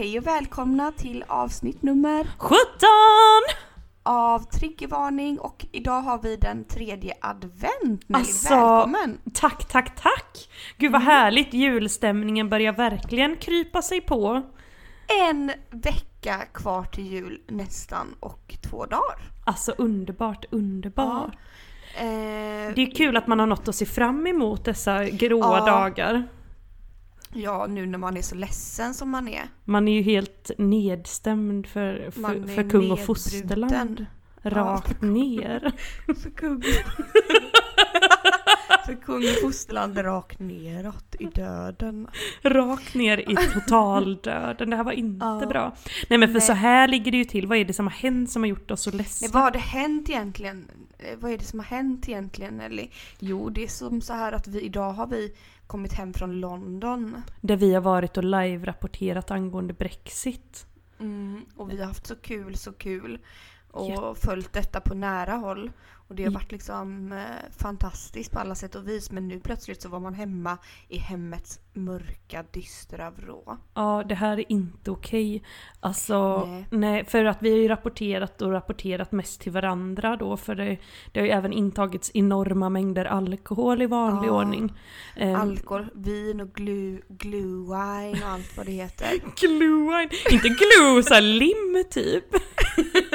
Hej och välkomna till avsnitt nummer 17! av Triggervarning och idag har vi den tredje advent. Nelly, Alltså, välkommen! Tack, tack, tack! Gud vad härligt, julstämningen börjar verkligen krypa sig på. En vecka kvar till jul nästan och två dagar. Alltså underbart, underbart. Eh, Det är kul att man har något att se fram emot dessa gråa Ja. dagar. Ja, nu när man är så ledsen som man är. Man är ju helt nedstämd för, för, för kung och fosterland. Rakt ner. För kung. för kung och fosterland rakt neråt i döden. Rakt ner i totaldöden. Det här var inte Ja. bra. Nej men för Nej. så här ligger det ju till. Vad är det som har hänt som har gjort oss så Nej, ledsna? vad har det hänt egentligen? Eh, Vad är det som har hänt egentligen Ellie? Jo, det är som så här att vi idag har vi kommit hem från London. Där vi har varit och live-rapporterat angående Brexit. Mm, och vi har haft så kul, så kul. Och Jätte- följt detta på nära håll. Och det har Ja. varit liksom eh, fantastiskt på alla sätt och vis. Men nu plötsligt så var man hemma i hemmets mörka, dystra vrå. Ja, det här är inte okej. Alltså, Nej. nej. för att vi har ju rapporterat och rapporterat mest till varandra då, för det, det har ju även intagits enorma mängder alkohol i vanlig Ja. ordning. Ehm, Alkohol, vin och glue, glue wine och allt vad det heter. glue, inte glue, såhär lim typ.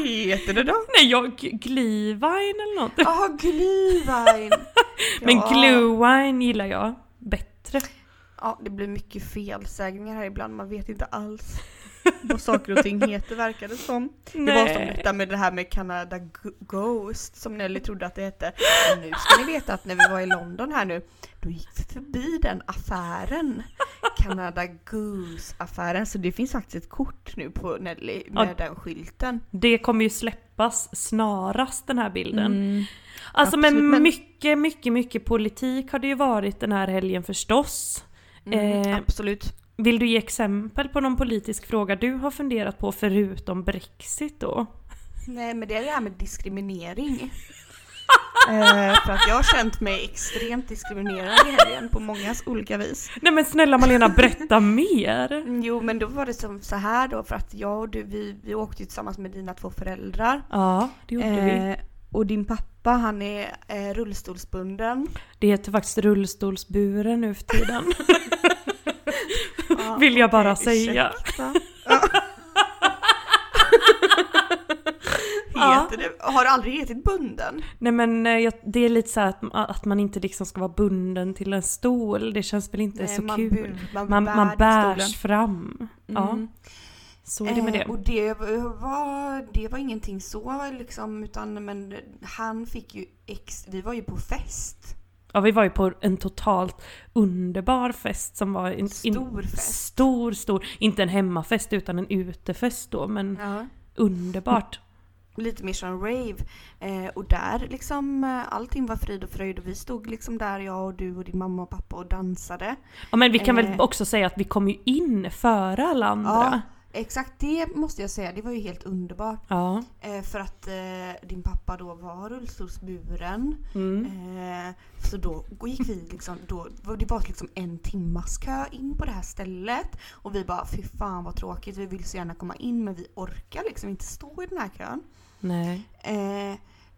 vad heter det då? Nej, jag, glühwein eller något. Jaha, glühwein! Men Ja. glühwein gillar jag bättre. Ja, det blir mycket felsägningar här ibland. Man vet inte alls vad saker och ting heter verkar det som. Det var som Nej. detta med det här med Canada Ghost som Nelly trodde att det hette. Och nu ska ni veta att när vi var i London här nu, då gick vi förbi den affären. Canada Goose-affären. Så det finns faktiskt ett kort nu på Nelly med Ja. den skylten. Det kommer ju släppas snarast den här bilden. Mm. Alltså Absolut, men men- mycket, mycket, mycket politik har det ju varit den här helgen förstås. Mm, Eh, absolut. Vill du ge exempel på någon politisk fråga du har funderat på förutom Brexit då? Nej men det är det här med diskriminering. eh, för att jag har känt mig extremt diskriminerad i helgen på många olika vis. Nej men snälla Malena, berätta mer! Mm, Jo men då var det som så här då för att jag och du vi, vi åkte ju tillsammans med dina två föräldrar. Ja, det gjorde vi. Eh, och din pappa han är eh, rullstolsbunden. Det heter faktiskt rullstolsburen nu för tiden. Ja, Vill jag bara okej, säga. Ja. Ja. Heter det, har det aldrig hetit bunden? Nej men eh, det är lite så här att, att man inte liksom ska vara bunden till en stol. Det känns väl inte Nej, så man kul. bu- man man, bär man bärs stolen. fram. Ja, Mm. så är det med Eh, det. och det var, det var ingenting så liksom, utan men han fick ju ex, vi var ju på fest. Ja, vi var ju på en totalt underbar fest som var en Stor fest. Stor, stor. Inte en hemmafest utan en utefest då, men Ja. underbart. Lite mer som rave. Eh, och där liksom, eh, allting var frid och fröjd och vi stod liksom där, jag och du och din mamma och pappa och dansade. Ja, men vi kan Eh. väl också säga att vi kom ju in före alla andra. Ja, exakt det måste jag säga, det var ju helt underbart. Ja. Eh, för att eh, din pappa då var rullstolsburen. Mm. Eh, så då gick vi liksom, då, det var liksom en timmas kö in på det här stället. Och vi bara fy fan vad tråkigt, vi vill så gärna komma in men vi orkar liksom inte stå i den här kön. Nej.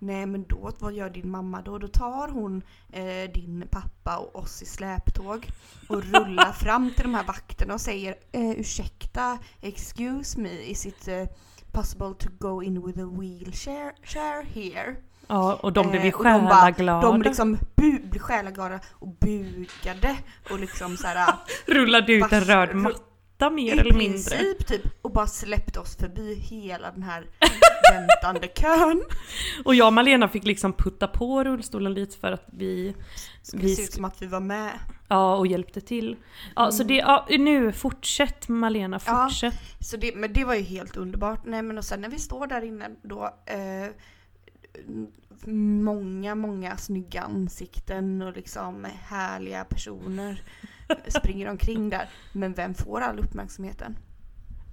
Eh, nej men då, vad gör din mamma då? Då tar hon eh, din pappa och oss i släptåg och rullar fram till de här vakterna och säger eh, ursäkta, excuse me, is it eh, possible to go in with a wheelchair chair here? Ja, och de blev ju Eh, och de bara- själaglada. De liksom bu- blev själaglada och bugade och liksom såhär Rullade ut en röd matta vänta mer I eller mindre. princip typ och bara släppte oss förbi hela den här väntande kön. Och jag och Malena fick liksom putta på rullstolen lite för att vi, Det vi ser ut som att vi var med. ja, och hjälpte till. Ja, så det, ja, nu fortsätt Malena, Ja. fortsätt. Så det, men det var ju helt underbart. Nej men och sen när vi står där inne då eh, Många, många snygga ansikten och liksom härliga personer springer omkring där. Men vem får all uppmärksamheten?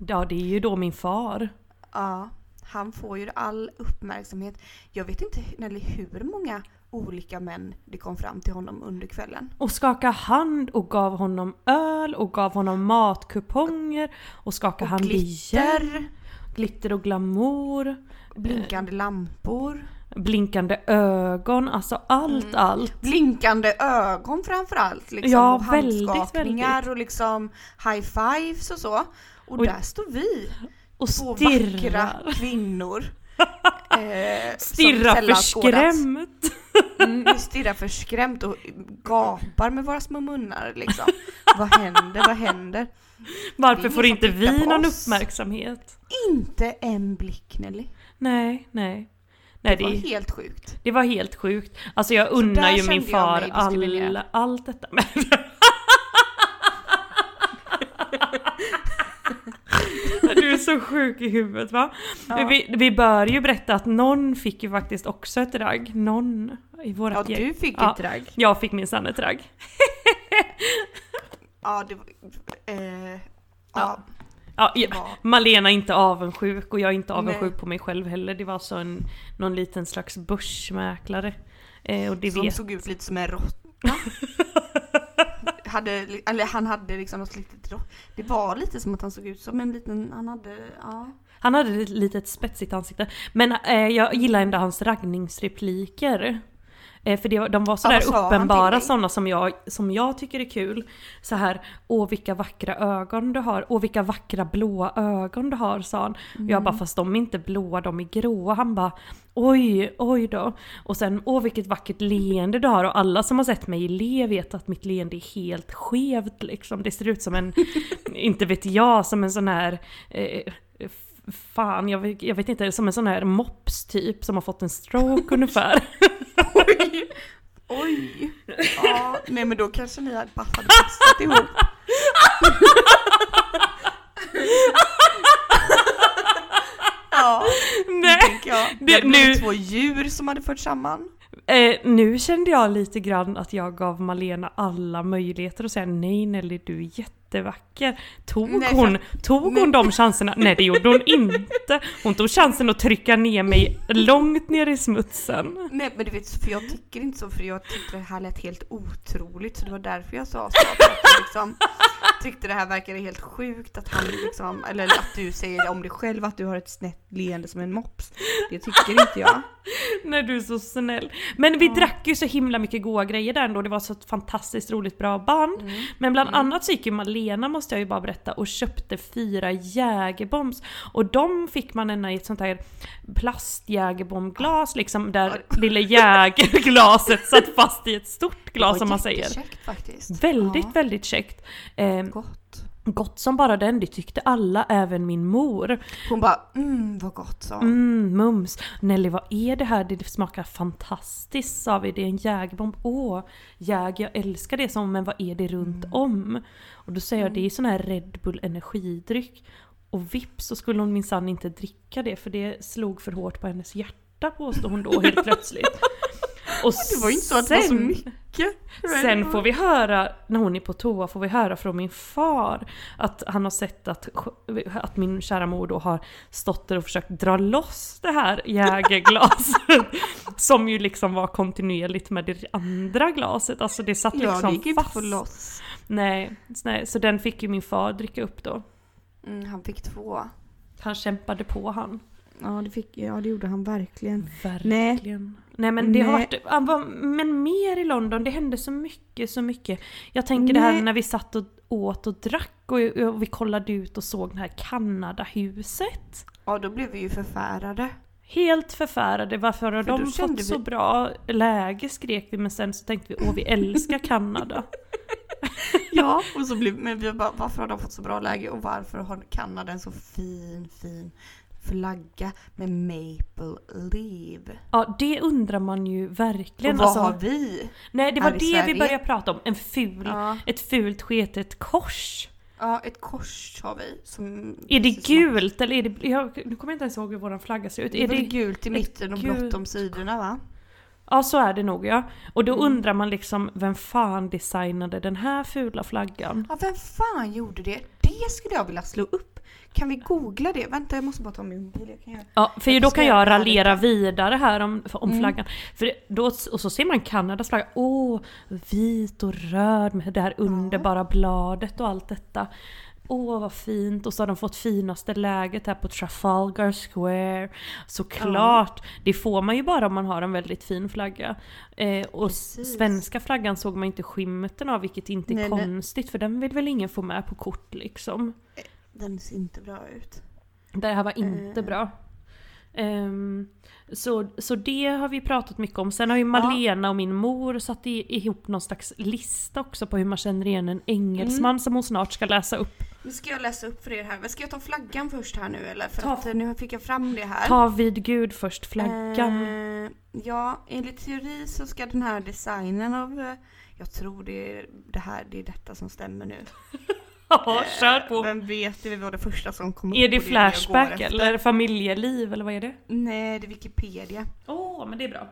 Ja, det är ju då min far. Ja, han får ju all uppmärksamhet. Jag vet inte Nelly, hur många olika män det kom fram till honom under kvällen. Och skakade hand och gav honom öl och gav honom matkuponger och skakade Och hand igen. glitter, Glitter och glamour. blinkande lampor, Blinkande ögon, alltså allt, Mm. allt. blinkande ögon framförallt. Liksom, Ja, och handskakningar väldigt. och liksom high fives och så. Och, Och- där står vi, Och två vackra stirrar. kvinnor. eh, Stirrar skådats. förskrämt. Mm, stirrar förskrämt och gapar med våra små munnar liksom. vad händer, vad händer? Varför får inte vi någon oss. uppmärksamhet? Inte en blick Nelly. Nej, nej. Nej, Det var det, helt sjukt. det var helt sjukt. Alltså jag unnar ju min far all, allt detta. Du är så sjuk i huvudet va? Ja. Vi, vi bör ju berätta att någon fick ju faktiskt också ett ragg. Någon i vårat Ja, gäng. du fick Ja. ett drag. Jag fick minsann ett ragg. Ja, det var... Eh, Ja. ja, Ja, det ja, var... Malena är inte avundsjuk och jag är inte avundsjuk Nej. på mig själv heller. Det var så en, någon liten slags börsmäklare. Eh, och det Som vet... såg ut lite som en råtta. hade, eller han hade liksom något litet Det var lite som att han såg ut som en liten, han hade, ja. Han hade ett litet spetsigt ansikte. Men eh, jag gillar ändå hans raggningsrepliker. Eh, för det, de var sådär till uppenbara sådana som jag, som jag tycker är kul. Så här, åh vilka vackra ögon du har, åh vilka vackra blåa ögon du har sa han. Och jag Mm. bara fast de är inte blåa, de är gråa. Han bara oj, oj då. Och sen åh vilket vackert leende du har. Och alla som har sett mig le vet att mitt leende är helt skevt liksom. Det ser ut som en, inte vet jag, som en sån här eh, Fan, jag vet, jag vet inte, som en sån här mops typ som har fått en stroke ungefär. Oj! Oj! Ja, nej men då kanske ni hade bara hade passat ihop. Ja, Nej! tänker jag. Det Det- nu- två djur som hade fört samman. Eh, nu kände jag lite grann att jag gav Malena alla möjligheter att säga nej Nelly du är jättevacker. Tog Nej, hon, tog Nej. hon de chanserna? Nej det gjorde hon inte. Hon tog chansen att trycka ner mig långt ner i smutsen. Nej men du vet, för jag tycker inte så för jag tyckte det här lät helt otroligt så det var därför jag sa så. Att liksom tyckte det här verkade helt sjukt att han liksom, eller att du säger om dig själv att du har ett snett leende som en mops. Det tycker inte jag. När du är så snäll. Men vi drack ju så himla mycket goda grejer där ändå. Det var så ett fantastiskt roligt bra band. Mm. Men bland annat så gick ju Malena, måste jag ju bara berätta, och köpte fyra jägerbombs. Och de fick man ena i ett sånt här plastjägerbombglas liksom, där lilla jägerglaset satt fast i ett stort glas som man säger. faktiskt. Väldigt, Ja, väldigt käckt. Eh, gott. gott som bara den, det tyckte alla, även min mor. Hon bara mm vad gott sa. Mm, mums. Nelly, vad är det här? Det smakar fantastiskt, sa vi. Det är en jägerbomb. Åh, jäg, jag älskar det som, men vad är det runt om? Och då säger jag, det är sån här Red Bull energidryck. Och vips så skulle hon minsann inte dricka det, för det slog för hårt på hennes hjärta, påstod hon då helt plötsligt. Och Det var ju inte så att det var så sen- mycket. Sen får vi höra, när hon är på toa, får vi höra från min far att han har sett att, att min kära mor då har stått där och försökt dra loss det här jägerglaset. som ju liksom var kontinuerligt med det andra glaset. Alltså det satt Ja, liksom det gick inte fast. att få loss. Nej, nej, så den fick ju min far dricka upp då. Mm, han fick två. Han kämpade på han. Ja det, fick, ja, det gjorde han verkligen. Verkligen. Nej, men det har Nej. varit, han var, men mer i London, det hände så mycket, så mycket. Jag tänker det här Nej. när vi satt och åt och drack och, och vi kollade ut och såg det här Kanadahuset. Ja, då blev vi ju förfärade. Helt förfärade, varför har För de fått så vi- bra läge skrek vi men sen så tänkte vi åh vi älskar Kanada. Ja, och så blev, men vi bara, varför har de fått så bra läge och varför har Kanada en så fin, fin flagga med maple leaf? Ja, det undrar man ju Och verkligen. vad Alltså, har vi? nej, det var det vi Sverige? började prata om. En ful, Ja. ett fult sketet kors. Ja, ett kors har vi. Som, Är det precis som- gult eller är det... Jag, nu kommer jag inte ens ihåg hur vår flagga ser ut. Det är väl det, gult i mitten och blått gult- om sidorna va? ja, så är det nog ja. Och då Mm. undrar man liksom, vem fan designade den här fula flaggan? Ja, vem fan gjorde det? Det skulle jag vilja slå upp. Kan vi googla det? Vänta, jag måste bara ta min mobil. Jag kan göra. Ja, för Jag då kan jag raljera vidare här om, om Mm. flaggan. För då, och så ser man Kanadas flagga, åh, vit och röd med det här underbara bladet och allt detta. Åh vad fint! Och så har de fått finaste läget här på Trafalgar Square. Såklart! Det får man ju bara om man har en väldigt fin flagga. Eh, och Precis. svenska flaggan såg man inte skimten av, vilket inte är Nej, nej. konstigt. För den vill väl ingen få med på kort liksom. Den ser inte bra ut. Det här var inte Eh. bra. Ehm, så, så det har vi pratat mycket om. Sen har ju Malena och min mor satt i, ihop någon slags lista också på hur man känner igen en engelsman Mm. som hon snart ska läsa upp. Nu ska jag läsa upp för er här. Ska jag ta flaggan först här nu eller? För Ta- att eh, nu fick jag fram det här. Ta vid gud först flaggan. Eh, ja, enligt teori så ska den här designen av... eh, Jag tror det är det här, det är detta som stämmer nu. Ja, kör på. Vem vet, det var det första som kom upp. Är det Flashback efter. eller familjeliv eller vad är det? Nej, det är Wikipedia. Åh, men det är bra.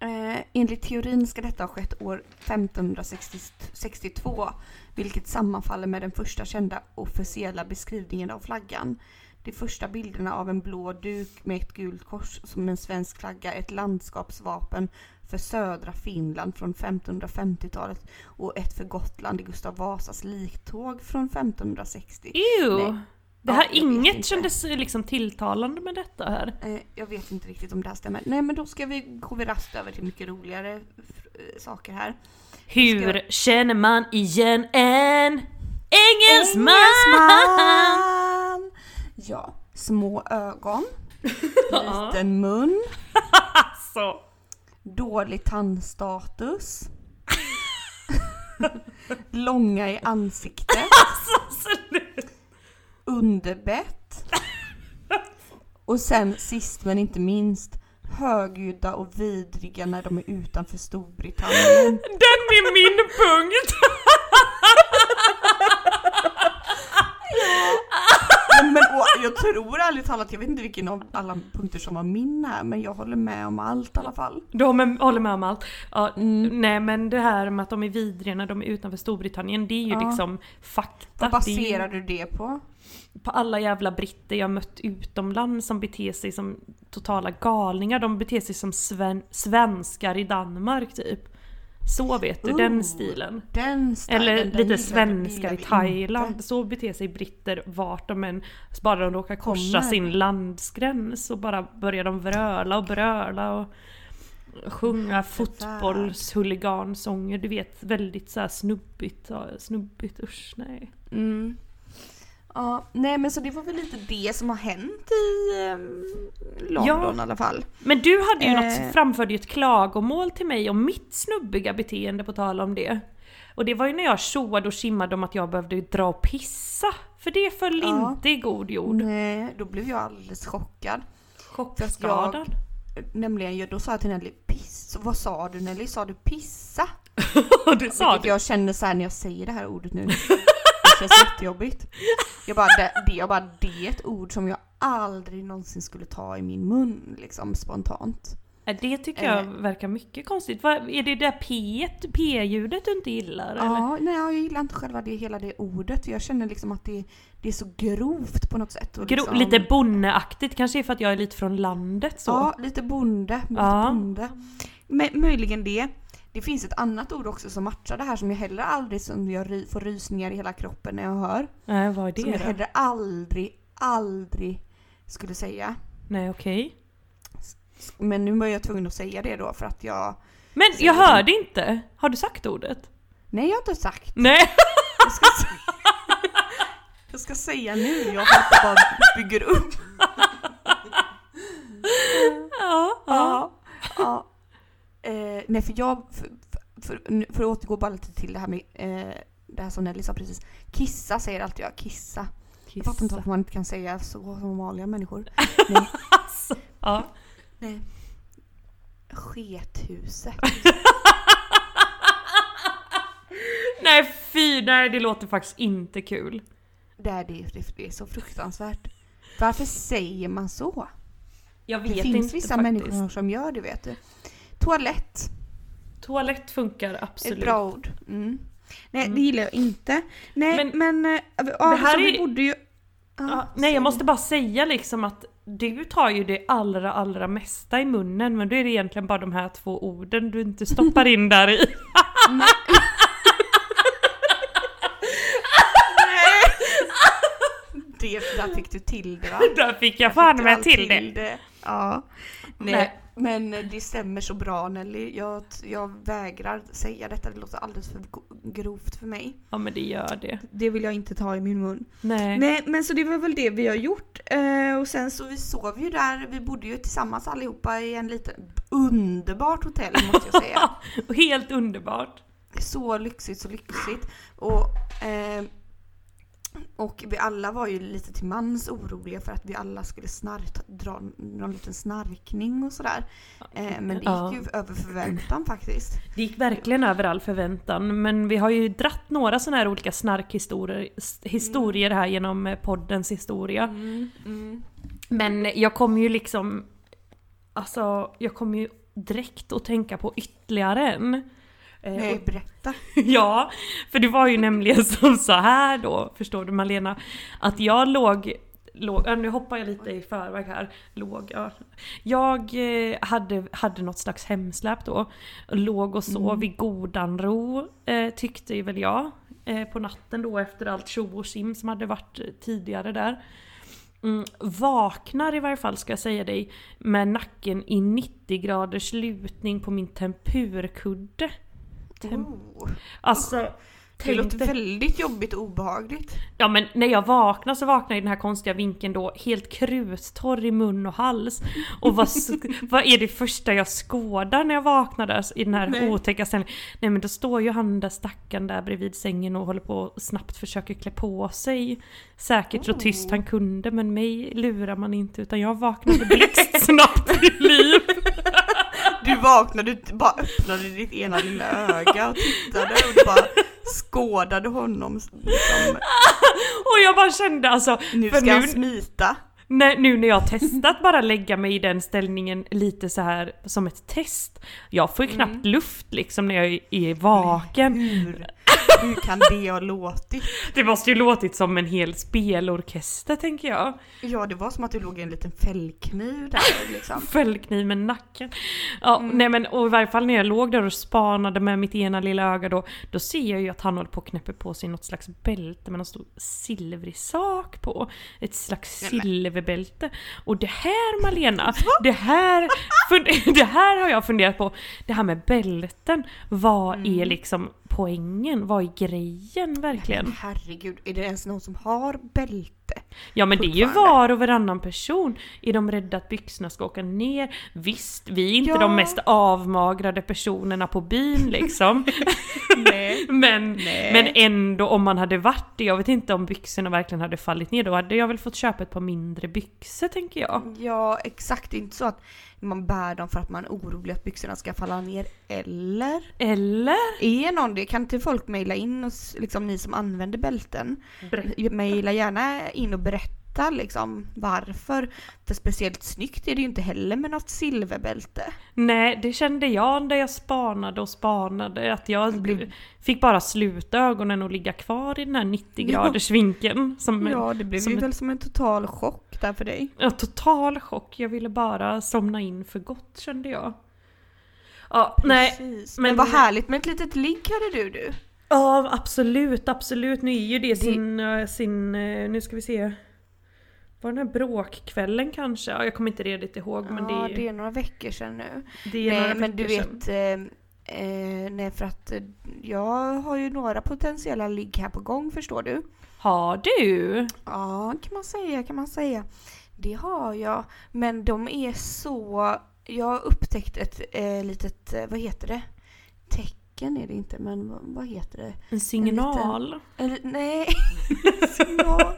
Eh, enligt teorin ska detta ha skett år 1562, vilket sammanfaller med den första kända officiella beskrivningen av flaggan. De första bilderna av en blå duk med ett gult kors som en svensk flagga ett landskapsvapen för södra Finland från 1550-talet och ett för Gotland i Gustav Vasas liktåg från 1560. Ew! Det Ja, här, jag vet inget kändes liksom tilltalande med detta här. Eh, jag vet inte riktigt om det här stämmer. Nej men då ska vi, går vi raskt över till mycket roligare eh, saker här. Hur känner man igen en engelsman? Engelsman! Ja, små ögon, liten mun, Alltså. dålig tandstatus, långa i ansiktet, Alltså underbett och sen sist men inte minst högljudda och vidriga när de är utanför Storbritannien. Den är min punkt! Men, men och, jag tror ärligt talat, jag vet inte vilken av alla punkter som var min här, men jag håller med om allt i alla fall. Du håller med om allt. Ja, Mm. Nej men det här med att de är vidriga när de är utanför Storbritannien, det är ju Ja. liksom fakta. Vad Det är ju baserar du det på? På alla jävla britter jag mött utomlands som beter sig som totala galningar. De beter sig som sven- svenskar i Danmark typ. Så vet du, den Ooh, stilen. Den stilen, Eller den lite svenskar i Thailand. Så beter sig britter vart de än, bara de råkar korsa Kommer. sin landsgräns och bara börjar de vröla och bröla och sjunga fotbollshuligansånger. Du vet, väldigt så här snubbigt. Snubbigt, usch nej. Mm. Ja, nej men så det var väl lite det som har hänt i eh, London Ja. i alla fall. Men du hade ju Eh. något, framförde ju ett klagomål till mig om mitt snubbiga beteende på tal om det. Och det var ju när jag tjoade och kimmade om att jag behövde dra och pissa. För det föll Ja. inte i god jord. Nej, då blev jag alldeles chockad. Chockskadad. Nämligen, jag- då sa jag till Nelly, piss. Vad sa du Nelly? Sa du pissa? du sa Vilket det. jag känner så när jag säger det här ordet nu. Det känns jättejobbigt. Jag bara, det, det, jag bara, det är ett ord som jag aldrig någonsin skulle ta i min mun liksom spontant. Ja, Det tycker jag Eh. verkar mycket konstigt. Vad, är det där P, P-ljudet du inte gillar? Eller? Ja, nej jag gillar inte själva det, hela det ordet. Jag känner liksom att det, det är så grovt på något sätt. Och Gro, liksom, Lite bonneaktigt, kanske för att jag är lite från landet så. Ja, lite bonde. Lite Ja. bonde. Men, möjligen det. Det finns ett annat ord också som matchar det här som jag heller aldrig som jag får rysningar i hela kroppen när jag hör. Nej, vad är som jag det då? heller aldrig, aldrig skulle säga. Nej, okej. Men nu var jag tvungen att säga det då för att jag... Men jag det. hörde inte. Har du sagt ordet? Nej jag har inte sagt. Nej. Jag ska, säga, jag ska säga nu. Jag håller bara bygger upp. ja, ja. Ja. ja. Eh, nej för jag... För, för, för, att återgå bara lite till det här med eh, det här som Nelly sa precis. Kissa säger alltid jag, kissa. Jag fattar inte varför man inte kan säga så som vanliga människor. Nej, Alltså, ja. nej. Skethuset. Nej fy, nej det låter faktiskt inte kul. Det är, det, det, det är så fruktansvärt. Varför säger man så? Jag vet Det finns inte vissa faktiskt. människor som gör det vet du. Toalett, Toalett funkar absolut. ett bra ord. Mm. Nej Mm. det gillar jag inte. Nej Men- men, ja, det här så vi är- borde ju... Ja, nej jag måste bara säga liksom att du tar ju det allra allra mesta i munnen men då är det egentligen bara de här två orden du inte stoppar in där i. Det, där fick du till det va? Där fick jag fan med allt till det. Ja. Nej, Nej. Men det stämmer så bra Nelly. Jag, jag vägrar säga detta, det låter alldeles för grovt för mig. Ja men det gör det. Det vill jag inte ta i min mun. Nej. Nej men så det var väl det vi har gjort. Eh, och sen så vi sov ju där, vi bodde ju tillsammans allihopa i en liten underbart hotell måste jag säga. Helt underbart. så lyxigt, så lyxigt. Och, eh, och vi alla var ju lite till mans oroliga för att vi alla skulle snark, dra någon liten snarkning och sådär. Eh, men det gick Ja. ju över förväntan faktiskt. Det gick verkligen över all förväntan men vi har ju dratt några sådana här olika snarkhistorier historier här genom eh, poddens historia. Mm, Men jag kommer ju liksom... Alltså, jag kommer ju direkt att tänka på ytterligare en. Eh, Nej, och- berätta. ja, för det var ju nämligen som så här då, förstår du Malena? Att jag låg... låg nu hoppar jag lite i förväg här. Låg, ja. Jag eh, hade, hade något slags hemsläp då. Låg och sov i godan ro, eh, tyckte väl jag. Eh, på natten då efter allt tjo och tjim som hade varit tidigare där. Mm, vaknar i varje fall ska jag säga dig med nacken i 90 graders lutning på min tempurkudde. Tem- Oh, Alltså, det låter dig- väldigt jobbigt och obehagligt. Ja men när jag vaknar så vaknar jag i den här konstiga vinkeln då helt kruttorr i mun och hals. Och vad, vad är det första jag skådar när jag vaknar där i den här Nej. otäcka ställningen? Nej men då står ju han där stackaren där bredvid sängen och håller på och snabbt försöker klä på sig. Säkert så tyst Oh. han kunde men mig lurar man inte utan jag vaknade blixtsnabbt till liv. Du vaknade, du bara öppnade ditt ena lilla öga och tittade och du bara skådade honom. Liksom, Och jag bara kände alltså, nu ska han nu, smita. när, nu när jag testat bara lägga mig i den ställningen lite så här som ett test. Jag får ju knappt Mm. luft liksom när jag är vaken. Hur, hur kan det ha låtit? Det måste ju låtit som en hel spelorkester tänker jag. Ja, det var som att du låg i en liten fällkniv där liksom. Fällkniv med nacken. Ja, Mm. nej men och i varje fall när jag låg där och spanade med mitt ena lilla öga då, då ser jag ju att han håller på och knäpper på sig något slags bälte med någon stor silvrig sak på. Ett slags Nej, silverbälte. Och det här Malena, det här, det här har jag funderat på. Det här med bälten, vad Mm. är liksom poängen? Vad är grejen verkligen? Men herregud, är det ens någon som har bälte? Ja men det är ju var och varannan person. Är de rädda att byxorna ska åka ner? Visst, vi är inte Ja. de mest avmagrade personerna på byn liksom. Nej. men, Nej. men ändå om man hade varit det, jag vet inte om byxorna verkligen hade fallit ner, då hade jag väl fått köpa ett par mindre byxor tänker jag. Ja, exakt. Det är inte så att man bär dem för att man är orolig att byxorna ska falla ner. Eller? Eller? Är någon det? Kan inte folk mejla in oss, liksom ni som använder bälten? Mejla gärna in och berätta liksom varför. För speciellt snyggt är det ju inte heller med något silverbälte. Nej, det kände jag när jag spanade och spanade, att jag blev- fick bara sluta ögonen och ligga kvar i den här 90 graders vinkeln. Som Ja, det blev som ju ett- väl som en total chock där för dig. Ja, total chock. Jag ville bara somna in för gott kände jag. Ja, nej. Precis. men- Men, vad härligt med ett litet ligg hade du du. Ja, absolut, absolut. Nu är ju det sin, eh, sin eh, nu ska vi se. Var den här bråkkvällen kanske? Ja, jag kommer inte riktigt ihåg men det är, det är några veckor sedan nu. det är Nej, men du sedan. vet, eh, eh, nej för att jag har ju några potentiella ligg här på gång förstår du. Har du? Ja, kan man säga, kan man säga. Det har jag, men de är så... Jag har upptäckt ett eh, litet, vad heter det? tecken är det inte, men vad, vad heter det? En signal. Eller nej, signal.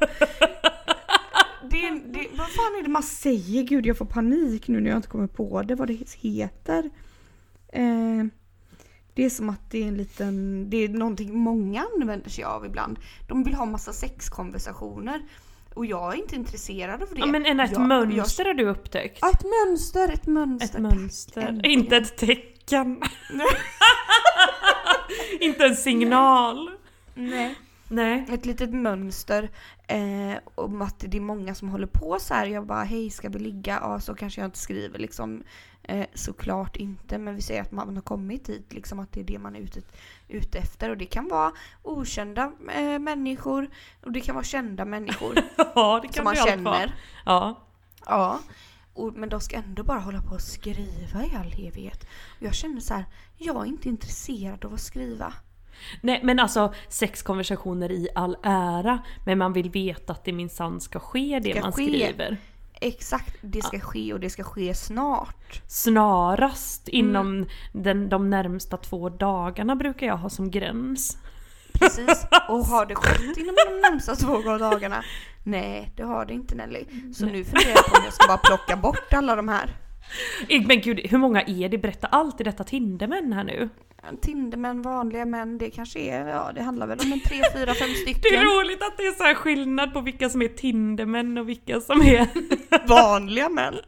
Det, det, vad fan är det man säger? Gud jag får panik nu när jag inte kommer på det, vad det heter. Eh, det är som att det är en liten, det är någonting många använder sig av ibland. De vill ha massa sexkonversationer. Och jag är inte intresserad av det. Ja men en, ett jag, mönster har du upptäckt. Jag, ett mönster, ett mönster. Ett mönster. äntligen. Inte ett tecken. Inte en signal. Nej. Nej. Ett litet mönster eh, om att det är många som håller på så här. Jag bara hej ska vi ligga? Ja så kanske jag inte skriver liksom. Eh, såklart inte men vi säger att man har kommit dit liksom att det är det man är ute, ute efter. Och det kan vara okända eh, människor och det kan vara kända människor Ja det kan som man det känner. Ja. Ja. Och, men de ska ändå bara hålla på och skriva i all evighet. Och jag känner så här, jag är inte intresserad av att skriva. Nej men alltså sexkonversationer i all ära. Men man vill veta att det minsann ska ske det Ska man ske. skriver. Exakt, det ska ske och det ska ske snart. Snarast inom Mm. den, de närmsta två dagarna brukar jag ha som gräns. Precis. Och har det skett inom de närmsta två dagarna? Nej, det har det inte Nelly. Så nu funderar jag på om jag ska bara plocka bort alla de här. Men gud, hur många är det? Berätta allt i detta Tindermän här nu. Tindermän, vanliga män, det kanske är, ja det handlar väl om en tre, fyra, fem Det är stycken roligt att det är så skillnad på vilka som är Tindermän och vilka som är... vanliga män.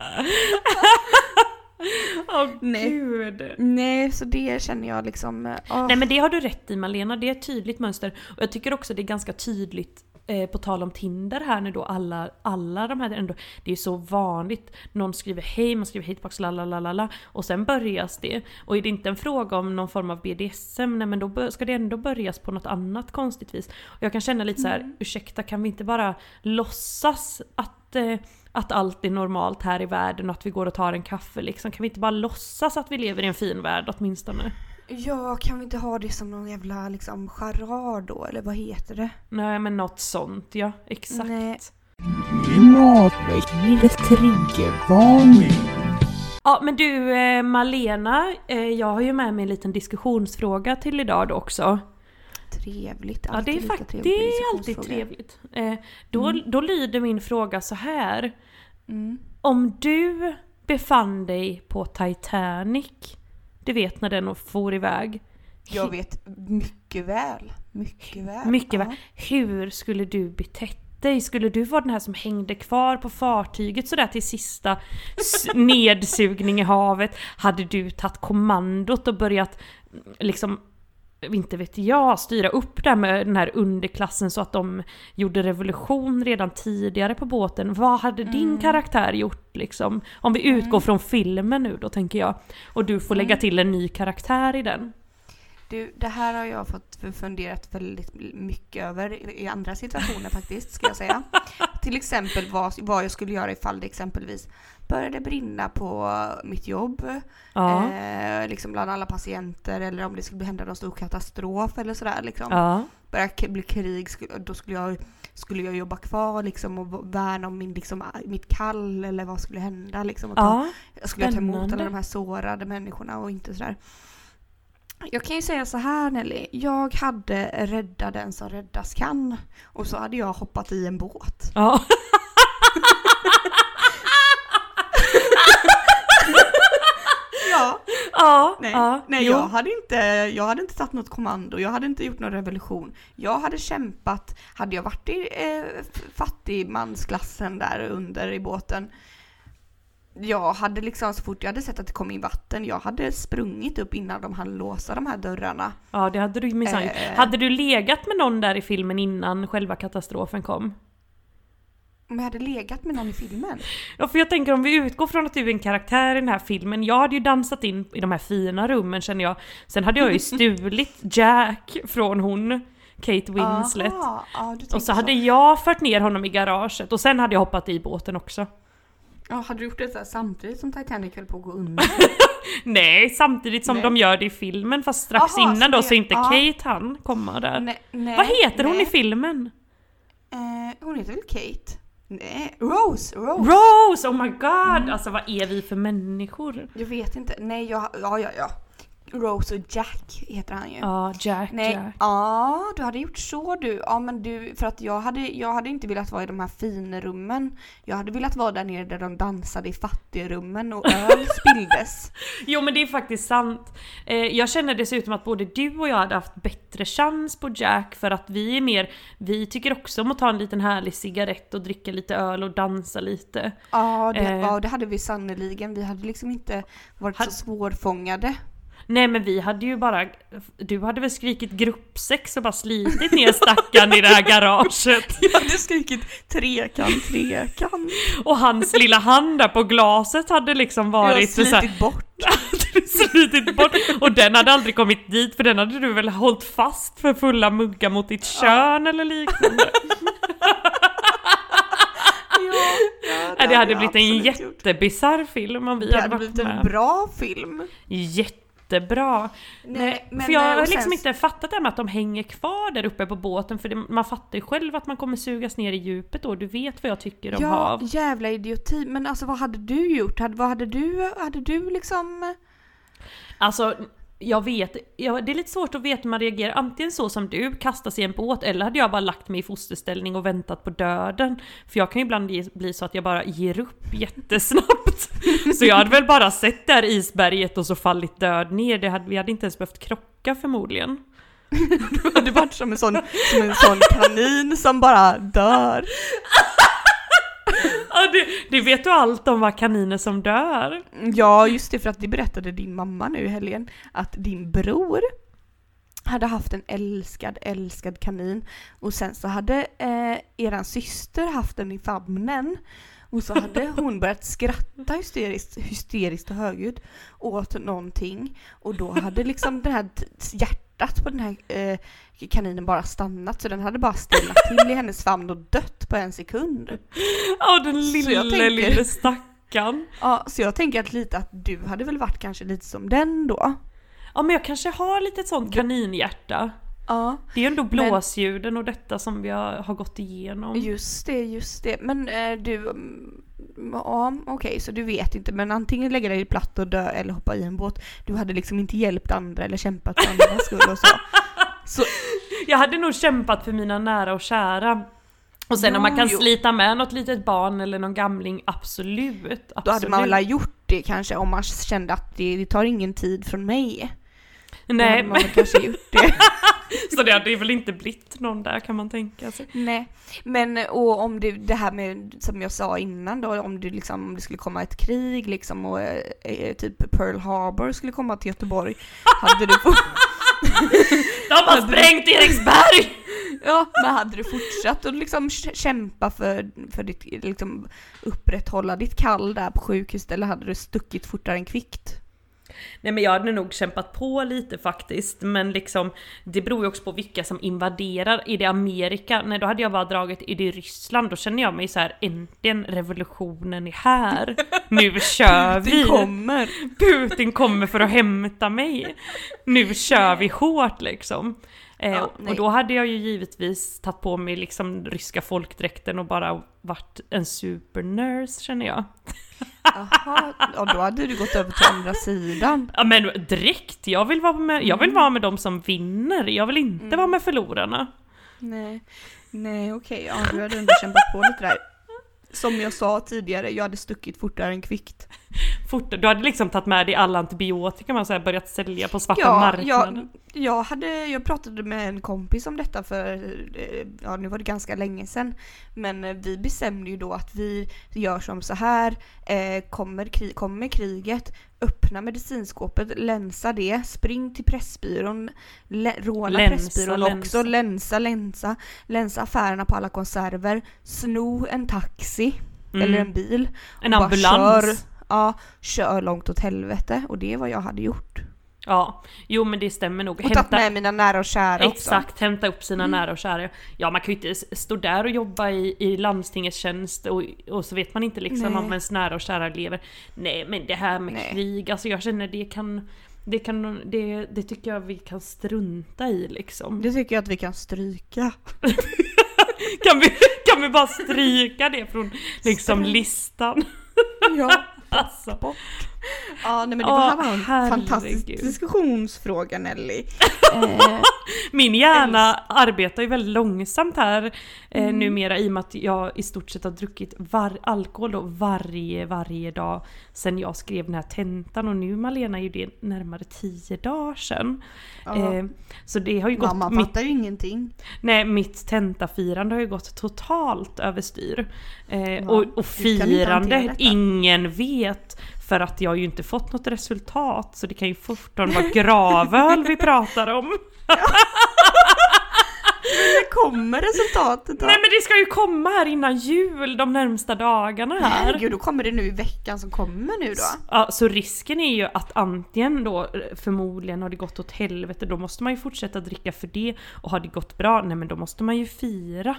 Åh Nej. gud. Nej, så det känner jag liksom, ah, Nej men det har du rätt i Malena, det är ett tydligt mönster. Och jag tycker också det är ganska tydligt eh, på tal om Tinder här nu då alla, alla de här ändå, det är så vanligt. Någon skriver hej, man skriver hej tillbaka lalalala och sen börjas det. Och är det inte en fråga om någon form av BDSM, nej men då ska det ändå börjas på något annat konstigt vis. Och jag kan känna lite så här, ursäkta kan vi inte bara låtsas att eh, att allt är normalt här i världen och att vi går och tar en kaffe liksom. Kan vi inte bara låtsas att vi lever i en fin värld åtminstone? ja kan vi inte ha det som någon jävla liksom charad då, eller vad heter det? Nej men något sånt ja, exakt. Nej. Ja men du eh, Malena, eh, jag har ju med mig en liten diskussionsfråga till idag då också. Trevligt, Ja det är, fakt- det är alltid trevligt. Eh, då, då lyder min fråga så här. Mm. Om du befann dig på Titanic, du vet när den for iväg. Jag vet mycket väl, mycket väl. Mycket ja. väl. Hur skulle du betett dig? Skulle du vara den här som hängde kvar på fartyget sådär till sista nedsugning i havet? Hade du tagit kommandot och börjat mm, liksom inte vet jag, styra upp det här med den här underklassen så att de gjorde revolution redan tidigare på båten. Vad hade din karaktär gjort liksom? Om vi utgår från filmen nu då tänker jag. Och du får lägga till en ny karaktär i den. Du, det här har jag fått funderat väldigt mycket över i i andra situationer faktiskt, ska jag säga. Till exempel vad, vad jag skulle göra ifall det exempelvis började brinna på mitt jobb. Ja. Eh, liksom bland alla patienter eller om det skulle hända någon stor katastrof eller sådär liksom. Ja. Börja k- bli krig, då skulle jag, skulle jag jobba kvar liksom och värna om min, liksom, mitt kall eller vad skulle hända liksom. Och ta, Ja. jag skulle ta emot alla de här sårade människorna och inte sådär. Jag kan ju säga så här Nelly, jag hade rädda den som räddas kan. Och så hade jag hoppat i en båt. Ja. Ja, Ja. nej, ja. nej jag, hade inte, jag hade inte tagit något kommando, jag hade inte gjort någon revolution. Jag hade kämpat, hade jag varit i eh, fattigmansklassen där under i båten, jag hade liksom så fort jag hade sett att det kom in vatten, jag hade sprungit upp innan de hann låsa de här dörrarna. Ja det hade du minsann. Eh. Hade du legat med någon där i filmen innan själva katastrofen kom? Om jag hade legat med någon i filmen. Ja för jag tänker om vi utgår från att du är en karaktär i den här filmen. Jag hade ju dansat in i de här fina rummen känner jag. Sen hade jag ju stulit Jack från hon, Kate Winslet. Aha, ja, Och så hade jag fört ner honom i garaget och sen hade jag hoppat i båten också. Ja, hade du gjort det så här samtidigt som Titanic höll på att gå under? Nej, samtidigt som Nej. de gör det i filmen fast strax Aha, innan så då så inte ja. Kate han komma där. nej, nej, Vad heter hon i filmen? Eh, hon heter väl Kate? Nej, Rose! Rose! Rose! Oh my god! Mm. Alltså vad är vi för människor? Jag vet inte. Nej, jag, ja, ja, ja. Rose och Jack heter han ju. Ja, Jack, Nej, Jack. ja du hade gjort så du. Ja men du, för att jag hade, jag hade inte velat vara i de här finrummen. Jag hade velat vara där nere där de dansade i fattigrummen och öl spilldes. Jo men det är faktiskt sant. Eh, jag känner dessutom att både du och jag hade haft bättre chans på Jack för att vi är mer, vi tycker också om att ta en liten härlig cigarett och dricka lite öl och dansa lite. Ja det, Eh. ja, det hade vi sannoliken. Vi hade liksom inte varit Had- så svårfångade. Nej men vi hade ju bara, du hade väl skrikit gruppsex och bara slitit ner stackaren i det här garaget. Jag hade skrikit trekant, trekant. Och hans lilla hand där på glaset hade liksom Jag har varit så här, slitit bort. slitit bort. Och den hade aldrig kommit dit för den hade du väl hållit fast för fulla muggar mot ditt kön eller liknande. Ja, det hade jag blivit en jättebisarr film om vi Det hade hade varit blivit en med. bra film. Jättebra! Nej, men, för jag eh, har liksom sen- inte fattat det här med att de hänger kvar där uppe på båten för det, man fattar ju själv att man kommer sugas ner i djupet då, du vet vad jag tycker om Ja, hav. jävla idioti. Men alltså vad hade du gjort? Hade, vad hade du, hade du liksom... Alltså, jag vet, jag, det är lite svårt att veta hur man reagerar. Antingen så som du, kastas i en båt, eller hade jag bara lagt mig i fosterställning och väntat på döden. För jag kan ju ibland ge- bli så att jag bara ger upp jättesnabbt. Så jag hade väl bara sett det här isberget och så fallit död ner. Det hade, vi hade inte ens behövt krocka förmodligen. Du hade varit som en sån, som en sån kanin som bara dör. Det, vet du allt om vad kaniner som dör. Ja, just det, för att det berättade din mamma nu i helgen. Att din bror hade haft en älskad, älskad kanin. Och sen så hade eh, eran syster haft den i famnen. Och så hade hon börjat skratta hysteriskt, hysteriskt och högljutt åt någonting. Och då hade liksom det här t- hjärtat på den här eh, kaninen bara stannat. Så den hade bara stelnat till i hennes famn och dött på en sekund. Ja, den lille, tänker- lille stackaren. Ja, så jag tänker att lite att du hade väl varit kanske lite som den då? Ja, men jag kanske har lite ett sånt kaninhjärta. Ja, Det är ändå blåsljuden och detta som vi har, har gått igenom. just det, just det. Men eh, du, mm, ja okej, så du vet inte. Men antingen lägga dig platt och dö eller hoppa i en båt. Du hade liksom inte hjälpt andra eller kämpat för andras skull och så. Så Jag hade nog kämpat för mina nära och kära. Och sen om Jo, man kan jo. slita med något litet barn eller någon gamling, absolut. absolut. då hade man väl gjort det kanske om man kände att det, det tar ingen tid från mig. Då Nej, hade man kanske gjort det. så det hade väl inte blivit någon där kan man tänka sig. Nej, men och om det, det här med som jag sa innan då, om det liksom om det skulle komma ett krig liksom och eh, typ Pearl Harbor skulle komma till Göteborg, hade du fått, De har sprängt Eriksberg! ja, men hade du fortsatt att liksom kä- kämpa för, för ditt, liksom upprätthålla ditt kall där på sjukhuset eller hade du stuckit fortare än kvickt? Nej men jag hade nog kämpat på lite faktiskt, men liksom det beror ju också på vilka som invaderar. Är det Amerika? Nej då hade jag bara dragit, är det Ryssland? Då känner jag mig så här, äntligen revolutionen är här. Nu kör vi! Det kommer! Putin kommer för att hämta mig. Nu kör vi hårt liksom. Eh, Ja, och nej. då hade jag ju givetvis tagit på mig liksom ryska folkdräkten och bara varit en supernurse känner jag. Jaha, ja, då hade du gått över till andra sidan. Ja men direkt, jag vill vara med, jag vill vara med de som vinner, jag vill inte vara med förlorarna. Nej, nej okej, ja du hade ändå kämpat på lite där. Som jag sa tidigare, jag hade stuckit fortare än kvickt. Fort, du hade liksom tagit med dig all antibiotika man så börjat sälja på svarta Ja, marknaden. jag, jag, hade, jag pratade med en kompis om detta för, eh, ja nu var det ganska länge sedan. Men eh, vi bestämde ju då att vi gör som så här, eh, kommer, kri, kommer kriget, öppna medicinskåpet, länsa det, spring till Pressbyrån, lä, råna Länsa, Pressbyrån också, länsa, länsa, länsa affärerna på alla konserver, sno en taxi eller en bil. Mm. En bara ambulans. Kör, ja, kör långt åt helvete och det är vad jag hade gjort. Ja, jo men det stämmer nog. Och tagit med mina nära och kära också. Exakt, hämta upp sina nära och kära. Ja man kan ju inte stå där och jobba i, i landstingets tjänst och, och så vet man inte liksom Nej. om ens nära och kära lever. Nej men det här med Nej. krig, alltså jag känner det kan det, kan, det, det tycker jag vi kan strunta i liksom. Det tycker jag att vi kan stryka. Kan vi, kan vi bara stryka det från liksom listan? Ja, Alltså. bort. Ja, nej men det var, här var en herregud. fantastisk diskussionsfråga Nelly. Eh, Min hjärna arbetar ju väldigt långsamt här eh, Mm. numera i och med att jag i stort sett har druckit var- alkohol då varje, varje dag sen jag skrev den här tentan och nu Malena är ju det närmare 10 dagar sedan. Eh, så det har ju gått, Mamma fattar ju ingenting. nej, mitt tentafirande har ju gått totalt överstyr. Eh, Ja, och, och firande, ingen vet för att jag har ju inte fått något resultat så det kan ju fortfarande vara gravöl vi pratar om. När kommer resultatet då? Nej men det ska ju komma här innan jul de närmsta dagarna här. Herregud, då kommer det nu i veckan som kommer nu då. Ja, så risken är ju att antingen då eh, förmodligen har det gått åt helvete, då måste man ju fortsätta dricka för det. Och har det gått bra, nej men då måste man ju fira.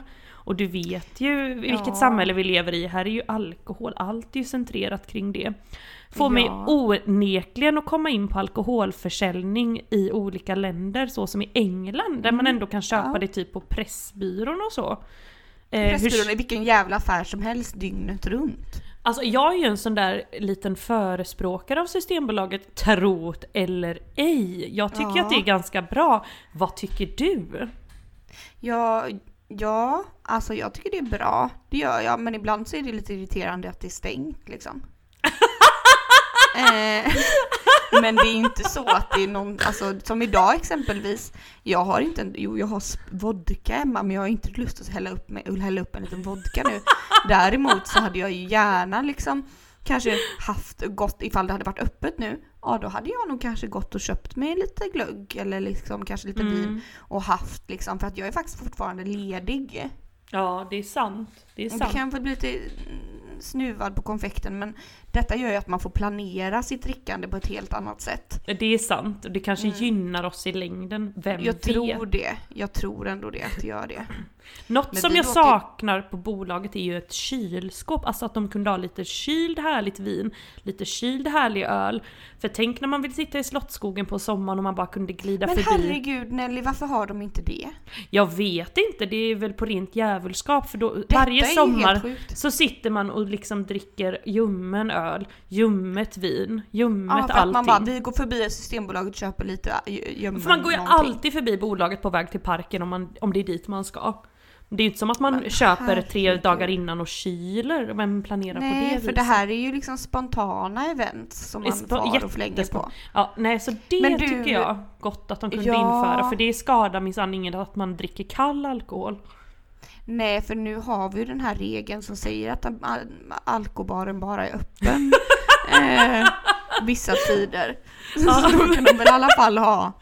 Och du vet ju vilket Ja. samhälle vi lever i, här är ju alkohol, allt är ju centrerat kring det. Får mig Ja. onekligen att komma in på alkoholförsäljning i olika länder, så som i England, där man ändå kan köpa Mm. Ja. det typ på Pressbyrån och så. Eh, Pressbyrån i vilken jävla affär som helst dygnet runt. Alltså jag är ju en sån där liten förespråkare av Systembolaget, trot eller ej. Jag tycker Ja. att det är ganska bra. Vad tycker du? Ja, ja, alltså jag tycker det är bra. Det gör jag, men ibland så är det lite irriterande att det är stängt liksom. eh, men det är inte så att det är någon, alltså som idag exempelvis. Jag har inte, en, jo jag har vodka hemma men jag har inte lust att hälla upp, med, hälla upp en liten vodka nu. Däremot så hade jag ju gärna liksom kanske haft gått, ifall det hade varit öppet nu, ja då hade jag nog kanske gått och köpt mig lite glögg eller liksom kanske lite vin Mm. och haft liksom, för att jag är faktiskt fortfarande ledig. Ja, det är sant. Det är sant. kan väl bli lite snuvad på konfekten men detta gör ju att man får planera sitt drickande på ett helt annat sätt. Det är sant. Och det kanske gynnar oss i längden. Vem Mm. Jag vet? tror det. Jag tror ändå det, att det gör det. Något Men som jag låter- saknar på bolaget är ju ett kylskåp. Alltså att de kunde ha lite kyld härligt vin, lite kyld härlig öl. För tänk när man vill sitta i Slottsskogen på sommaren och man bara kunde glida Men förbi. herregud Nelly, varför har de inte det? Jag vet inte, det är väl på rent djävulskap för då Detta varje sommar så sitter man och liksom dricker ljummen öl, ljummet vin, ljummet Ja, för att allting. man bara, vi går förbi Systembolaget och köper lite äh, gömmen för man går ju någonting. alltid förbi bolaget på väg till parken om, man, om det är dit man ska. Det är ju inte som att man Men köper tre dagar innan och kyler, vem planerar på det Nej, för viset? det här är ju liksom spontana events som man far och flänger på. Ja, nej så det Men du- tycker jag gott att de kunde Ja. införa för det skadar minsann ingen att man dricker kall alkohol. Nej, för nu har vi ju den här regeln som säger att al- alkobaren bara är öppen eh, vissa tider. Så då kan de väl i alla fall ha,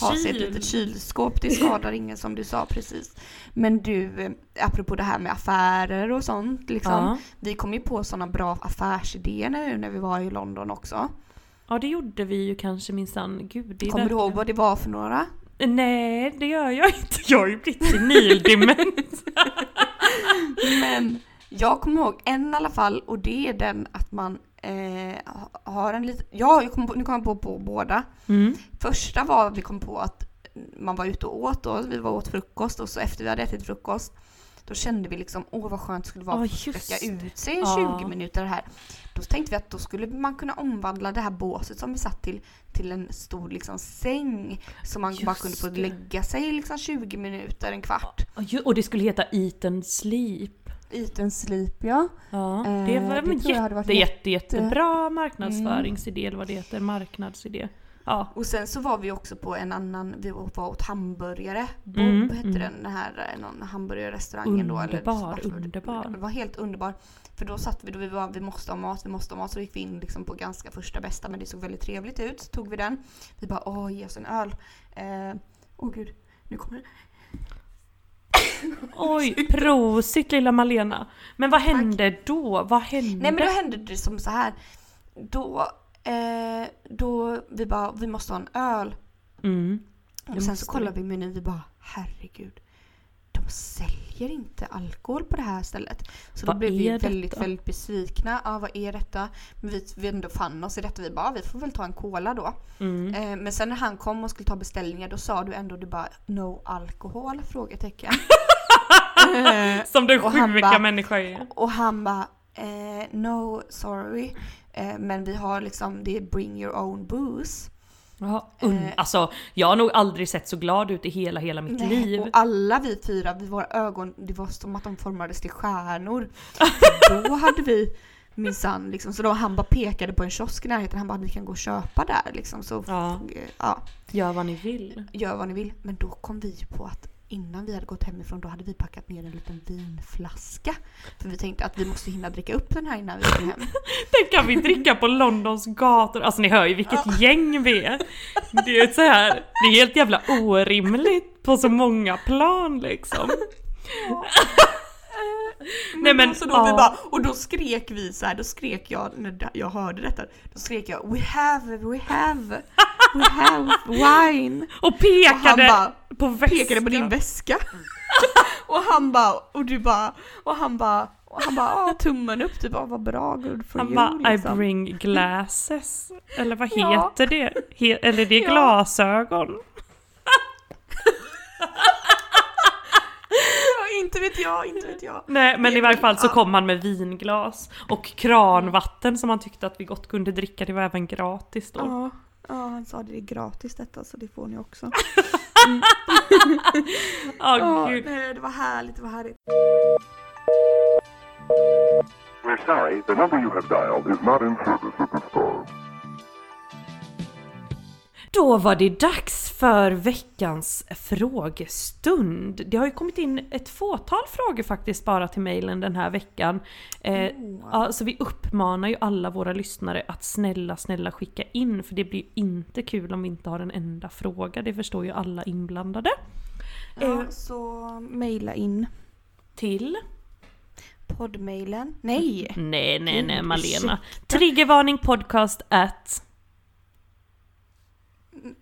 ha sig ett litet kylskåp. Det skadar ingen som du sa precis. Men du, eh, apropå det här med affärer och sånt. Liksom, Ja. Vi kom ju på sådana bra affärsidéer nu när vi var i London också. ja, det gjorde vi ju kanske minsann. Gud, Kommer du ihåg vad det var för några? Nej, det gör jag inte. Jag har ju blivit senildement. Men jag kommer ihåg en i alla fall och det är den att man eh, har en liten, ja jag kom på, nu kommer jag på, på båda. Mm. Första var att vi kom på att man var ute och åt då, vi var och åt frukost och så efter vi hade ätit frukost då kände vi liksom, åh vad skönt det skulle vara Ja, att sträcka ut sig i Ja. 20 minuter här. Då tänkte vi att då skulle man kunna omvandla det här båset som vi satt till till en stor liksom säng. Så man bara Just kunde få lägga sig liksom 20 minuter, en kvart. Och det skulle heta Eat and Sleep. Eat and sleep ja. Ja, Eh, det var det en jätte, jätte, jätte- jättebra marknadsföringsidé eller vad det heter, marknadsidé. Ja. Och sen så var vi också på en annan, vi var åt hamburgare. Bob Mm, hette mm. den, den här eh, någon hamburgerrestaurangen då. Eller, Underbar, underbar. Det var helt underbar. För då satt vi, då vi var, vi måste ha mat, vi måste ha mat. Så gick vi in liksom på ganska första bästa men det såg väldigt trevligt ut. Så tog vi den. Vi bara åh ge oss en öl. Åh eh, åh gud, nu kommer det. Oj, prosit lilla Malena. Men vad hände då? Vad hände? Nej men då hände det som så här. Då, eh, då vi bara, vi måste ha en öl. Mm. Och sen så kollar vi menyn vi bara herregud. De säljer inte alkohol på det här stället. Så då Vad blev vi väldigt, detta? väldigt besvikna. Ja, vad är detta? Men vi, vi ändå fann oss i detta. Vi bara, vi får väl ta en cola då. Mm. Eh, men sen när han kom och skulle ta beställningar då sa du ändå du bara no alkohol? Frågetecken. Eh, Som den sjuka bara- människa är. och han bara eh, no sorry. Eh, men vi har liksom, det är bring your own booze. Ja, un- Eh. alltså, jag har nog aldrig sett så glad ut i hela, hela mitt Nej, liv. Och alla vi fyra, vi, våra ögon, det var som att de formades till stjärnor. då hade vi minsann liksom, så då han bara pekade på en kiosk i närheten, han bara ni kan gå och köpa där liksom. Så Ja. ja, Gör vad ni vill. gör vad ni vill. Men då kom vi på att innan vi hade gått hemifrån då hade vi packat ner en liten vinflaska. För vi tänkte att vi måste hinna dricka upp den här innan vi går hem. Den kan vi dricka på Londons gator. Alltså ni hör ju vilket gäng vi är. Det är så här, det är helt jävla orimligt på så många plan liksom. Nej men, så då ja. vi bara, och då skrek vi så här, då skrek jag när jag hörde detta, då skrek jag We have, we have, we have wine. Och Och pekade han bara, på väskan. pekade på din väska. och han bara, och du bara, och han bara, och han bara, "Ah, tummen upp, du bara, vad bra, good for Han you. bara I liksom. bring glasses. Eller vad Ja. heter det? He- eller det är Ja. glasögon. Ja, inte vet jag, inte vet jag. Nej men i varje fall så Ja. kom han med vinglas och kranvatten som han tyckte att vi gott kunde dricka. Det var även gratis då. Ja, ja, han sa det är gratis detta så det får ni också. Åh Ja, gud. nej, det var härligt, det var härligt. We're sorry, the number you have dialed is not in service at this time. Då var det dags för veckans frågestund. Det har ju kommit in ett fåtal frågor faktiskt bara till mejlen den här veckan. Eh, ja, så vi uppmanar ju alla våra lyssnare att snälla, snälla skicka in för det blir inte kul om vi inte har en enda fråga. Det förstår ju alla inblandade. Ja, så mejla in Till? poddmailen. Nej! Nej, nej, nej Malena. Triggervarning podcast at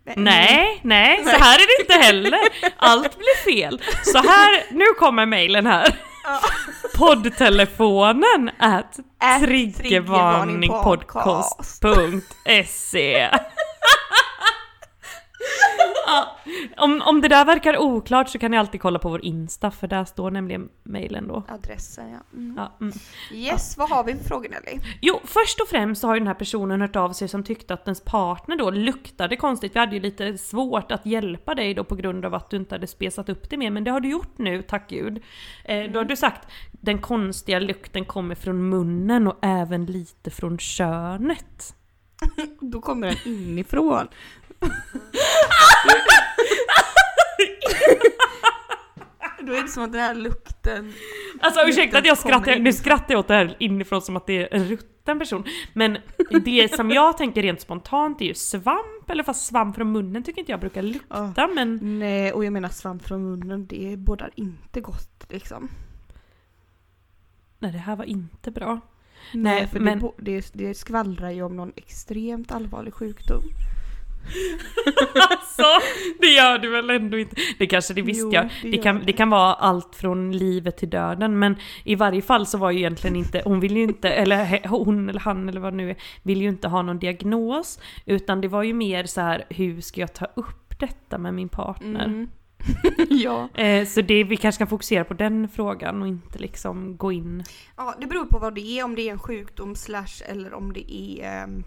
Nej. Nej, nej, så här är det inte heller. Allt blir fel. Så här, nu kommer mejlen här. Poddtelefonen at triggervarningpodcast.se om, om det där verkar oklart så kan ni alltid kolla på vår Insta för där står nämligen mejlen då. Adressen ja. Mm. Ja, mm. Yes, vad har vi för frågor Nelly? Jo, först och främst så har ju den här personen hört av sig som tyckte att ens partner då luktade konstigt. Vi hade ju lite svårt att hjälpa dig då på grund av att du inte hade spesat upp det mer, men det har du gjort nu, tack gud. Eh, Då har du sagt den konstiga lukten kommer från munnen och även lite från könet. Då kommer den inifrån. Då är det som att den här lukten... Alltså ursäkta att jag skrattar, nu skrattar jag åt det här inifrån som att det är en rutten person. Men det som jag tänker rent spontant är ju svamp, eller fast svamp från munnen tycker inte jag brukar lukta men... Nej, och jag menar svamp från munnen, det bådar inte gott liksom. Nej det här var inte bra. Nej, för men- det, det skvallrar ju om någon extremt allvarlig sjukdom. Så, det gör du väl ändå inte? Det kanske det visste Jo, jag. det kan, det. det kan vara allt från livet till döden men i varje fall så var ju egentligen inte, hon vill ju inte, eller hon eller han eller vad det nu är, vill ju inte ha någon diagnos. Utan det var ju mer så här, hur ska jag ta upp detta med min partner? Mm. ja. Eh, så det, vi kanske kan fokusera på den frågan och inte liksom gå in... ja, det beror på vad det är, om det är en sjukdom slash eller om det är ehm,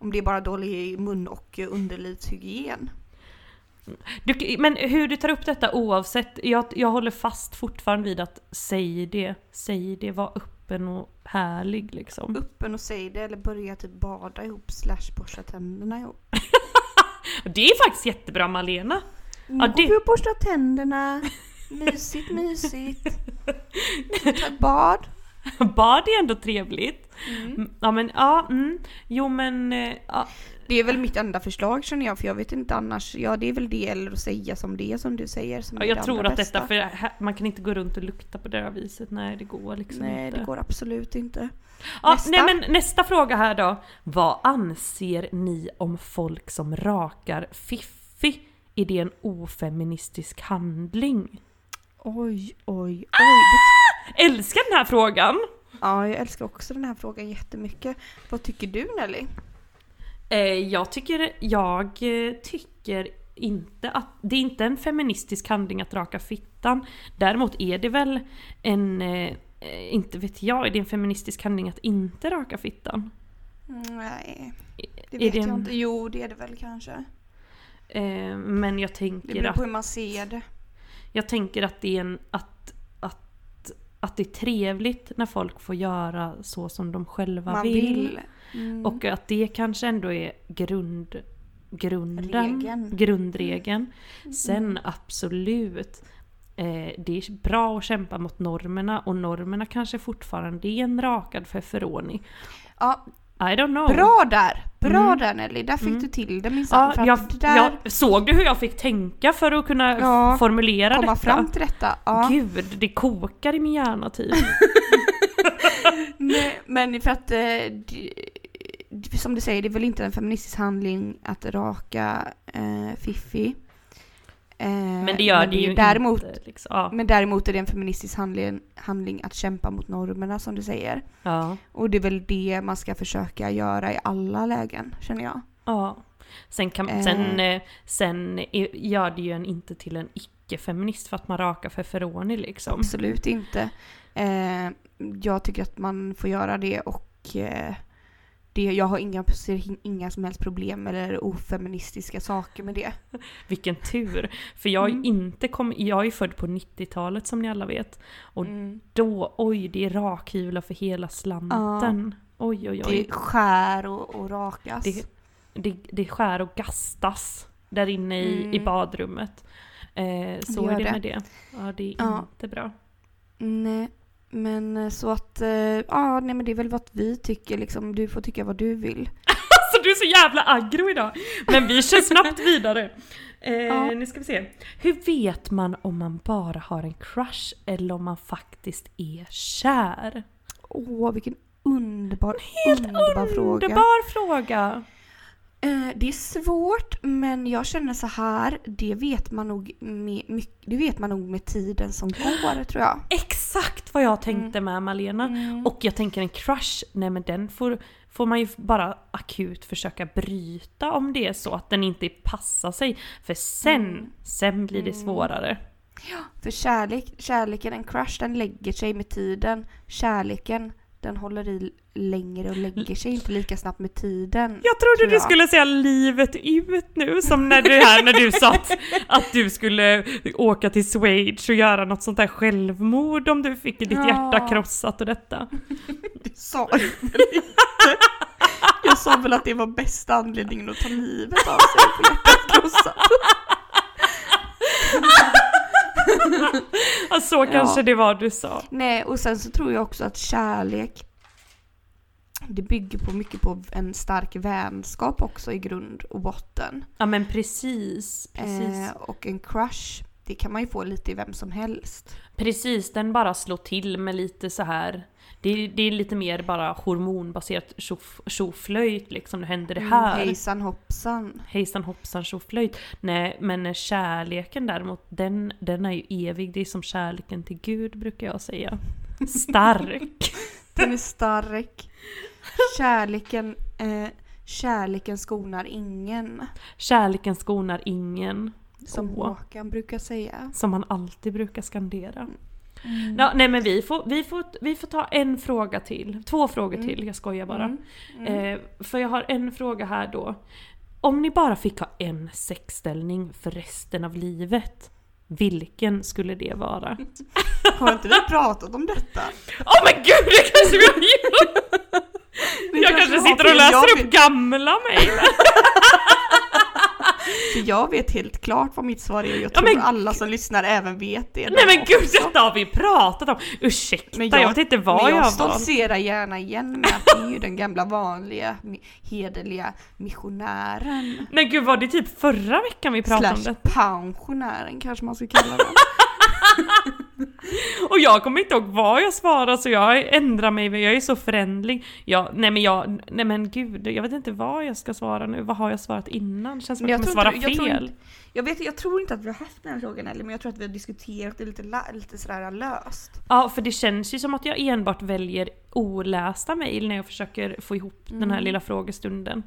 om det är bara dålig mun och underlivshygien. Du, men hur du tar upp detta oavsett, jag, jag håller fast fortfarande vid att säg det, säg det, var öppen och härlig liksom. Öppen och säg det eller börja typ bada ihop slash borsta tänderna ihop. Det är faktiskt jättebra Malena. Nu det- går vi och borstar tänderna. Mysigt, mysigt. Ta ett bad. Bad är ändå trevligt. Mm, Ja men ja, mm, jo men eh, ja. Det är väl mitt enda förslag känner jag för jag vet inte annars. Ja det är väl det eller att säga som det är som du säger. Som Ja, jag tror att detta, bästa. för här, man kan inte gå runt och lukta på det här viset. Nej det går liksom Nej inte. det går absolut inte. Ja, Nästa. Nej men nästa fråga här då. Vad anser ni om folk som rakar fiffi? Är det en ofeministisk handling? Oj oj oj. Det- Älskar den här frågan! Ja jag älskar också den här frågan jättemycket. Vad tycker du Nelly? Eh, jag tycker, jag eh, tycker inte att, det är inte en feministisk handling att raka fittan. Däremot är det väl en, eh, inte vet jag, är det en feministisk handling att inte raka fittan? Nej, det vet det jag en- inte. Jo, det är det väl kanske. Men jag Det tänker beror att på hur man ser det. Jag tänker att det är en, att, att, att det är trevligt när folk får göra så som de själva Man vill. vill. Mm. Och att det kanske ändå är grund, grunden, Regeln. grundregeln. Mm. Sen absolut, eh, det är bra att kämpa mot normerna och normerna kanske fortfarande är en rakad feferoni. Ja, I don't know. bra där! Bra Mm. där Nelly, där fick Mm. du till det minsann. Ja, jag, där jag, såg du hur jag fick tänka för att kunna Ja, formulera komma detta? fram till detta. Ja. Gud, det kokar i min hjärna typ. Nej, men för att, eh, som du säger, det är väl inte en feministisk handling att raka eh, Fiffi. Eh, Men det gör det är ju däremot, inte. Liksom. Ja. Men däremot är det en feministisk handling, handling att kämpa mot normerna som du säger. Ja. Och det är väl det man ska försöka göra i alla lägen, känner jag. ja. Sen, kan, Eh. sen, eh, sen är- gör det ju en inte till en icke-feminist för att man rakar feferoni liksom. Absolut inte. Eh, jag tycker att man får göra det och eh, det, jag har inga, ser inga som helst problem eller ofeministiska saker med det. Vilken tur! För jag är Mm. inte kom, jag är född på 90-talet som ni alla vet. Och Mm. då, oj det är rakhyvlar för hela slanten. Oj oj oj. Det skär och, och rakas. Det, det, det skär och gastas där inne i, Mm. i badrummet. Eh, så gör är det, det. med det. Ja det är Ja. inte bra. Nej, men eh, så att, eh, ja nej men det är väl vad vi tycker liksom. Du får tycka vad du vill. Alltså du är så jävla aggro idag! Men vi kör snabbt vidare. Eh, Ja. Nu ska vi se. Hur vet man om man bara har en crush eller om man faktiskt är kär? Åh, vilken underbar, underbar fråga. Underbar fråga! Eh, det är svårt, men jag känner så här, det vet man nog med, det vet man nog med tiden som går tror jag. Exakt vad jag tänkte med Malena. Mm. Och jag tänker en crush, nej men den får, får man ju bara akut försöka bryta om det är så att den inte passar sig. För sen, Mm. sen blir det Mm. svårare. För kärlek, kärleken, en crush, den lägger sig med tiden. Kärleken, den håller i längre och lägger sig inte lika snabbt med tiden. Jag trodde tror du jag. skulle säga livet ut nu, som när du här när du sa att, att du skulle åka till Schweiz och göra något sånt där självmord om du fick ditt Ja. hjärta krossat och detta. Det sa jag väl inte. Jag sa väl att det var bästa anledningen att ta livet av sig på hjärtat krossat. Ja, så kanske det var du sa. Nej, och sen så tror jag också att kärlek det bygger på mycket på en stark vänskap också i grund och botten. Ja men precis, precis. Eh, och en crush, det kan man ju få lite i vem som helst. Precis, den bara slår till med lite så här. Det är, det är lite mer bara hormonbaserat tjoflöjt liksom, nu händer det här. Mm, hejsan hoppsan. Hejsan hoppsan tjoflöjt. Nej men kärleken däremot, den, den är ju evig. Det är som kärleken till Gud brukar jag säga. Stark. Den är stark. Kärleken, eh, kärleken skonar ingen. Kärleken skonar ingen. Som Åh. Håkan brukar säga. Som man alltid brukar skandera. Mm. Ja, nej men vi får, vi, får, vi får ta en fråga till. Två frågor Mm. till, jag skojar bara. Mm. Mm. Eh, för jag har en fråga här då. Om ni bara fick ha en sexställning för resten av livet, vilken skulle det vara? Har inte vi pratat om detta? Åh men gud, det kanske vi har gjort! Jag kanske har sitter och läser upp gamla mejl. För jag vet helt klart vad mitt svar är och jag Ja, tror men- alla som lyssnar även vet det. Nej men gud, också. detta har vi pratat om! Ursäkta, Men jag, vet inte vad men jag, jag stoltserar gärna igen med att det är ju den gamla vanliga hederliga missionären. Men gud, var det typ förra veckan vi pratade om Slash det? pensionären kanske man ska kalla den. Och jag kommer inte ihåg vad jag svarade så jag ändrar mig, jag är så förändlig. Jag, nej men jag, nej men gud, jag vet inte vad jag ska svara nu. Vad har jag svarat innan? Känns som att jag jag kommer svara tror inte- jag tror fel. inte- Jag, vet, jag tror inte att vi har haft den här frågan heller men jag tror att vi har diskuterat det lite, lite sådär löst. Ja, för det känns ju som att jag enbart väljer olästa mejl när jag försöker få ihop den här Mm. lilla frågestunden.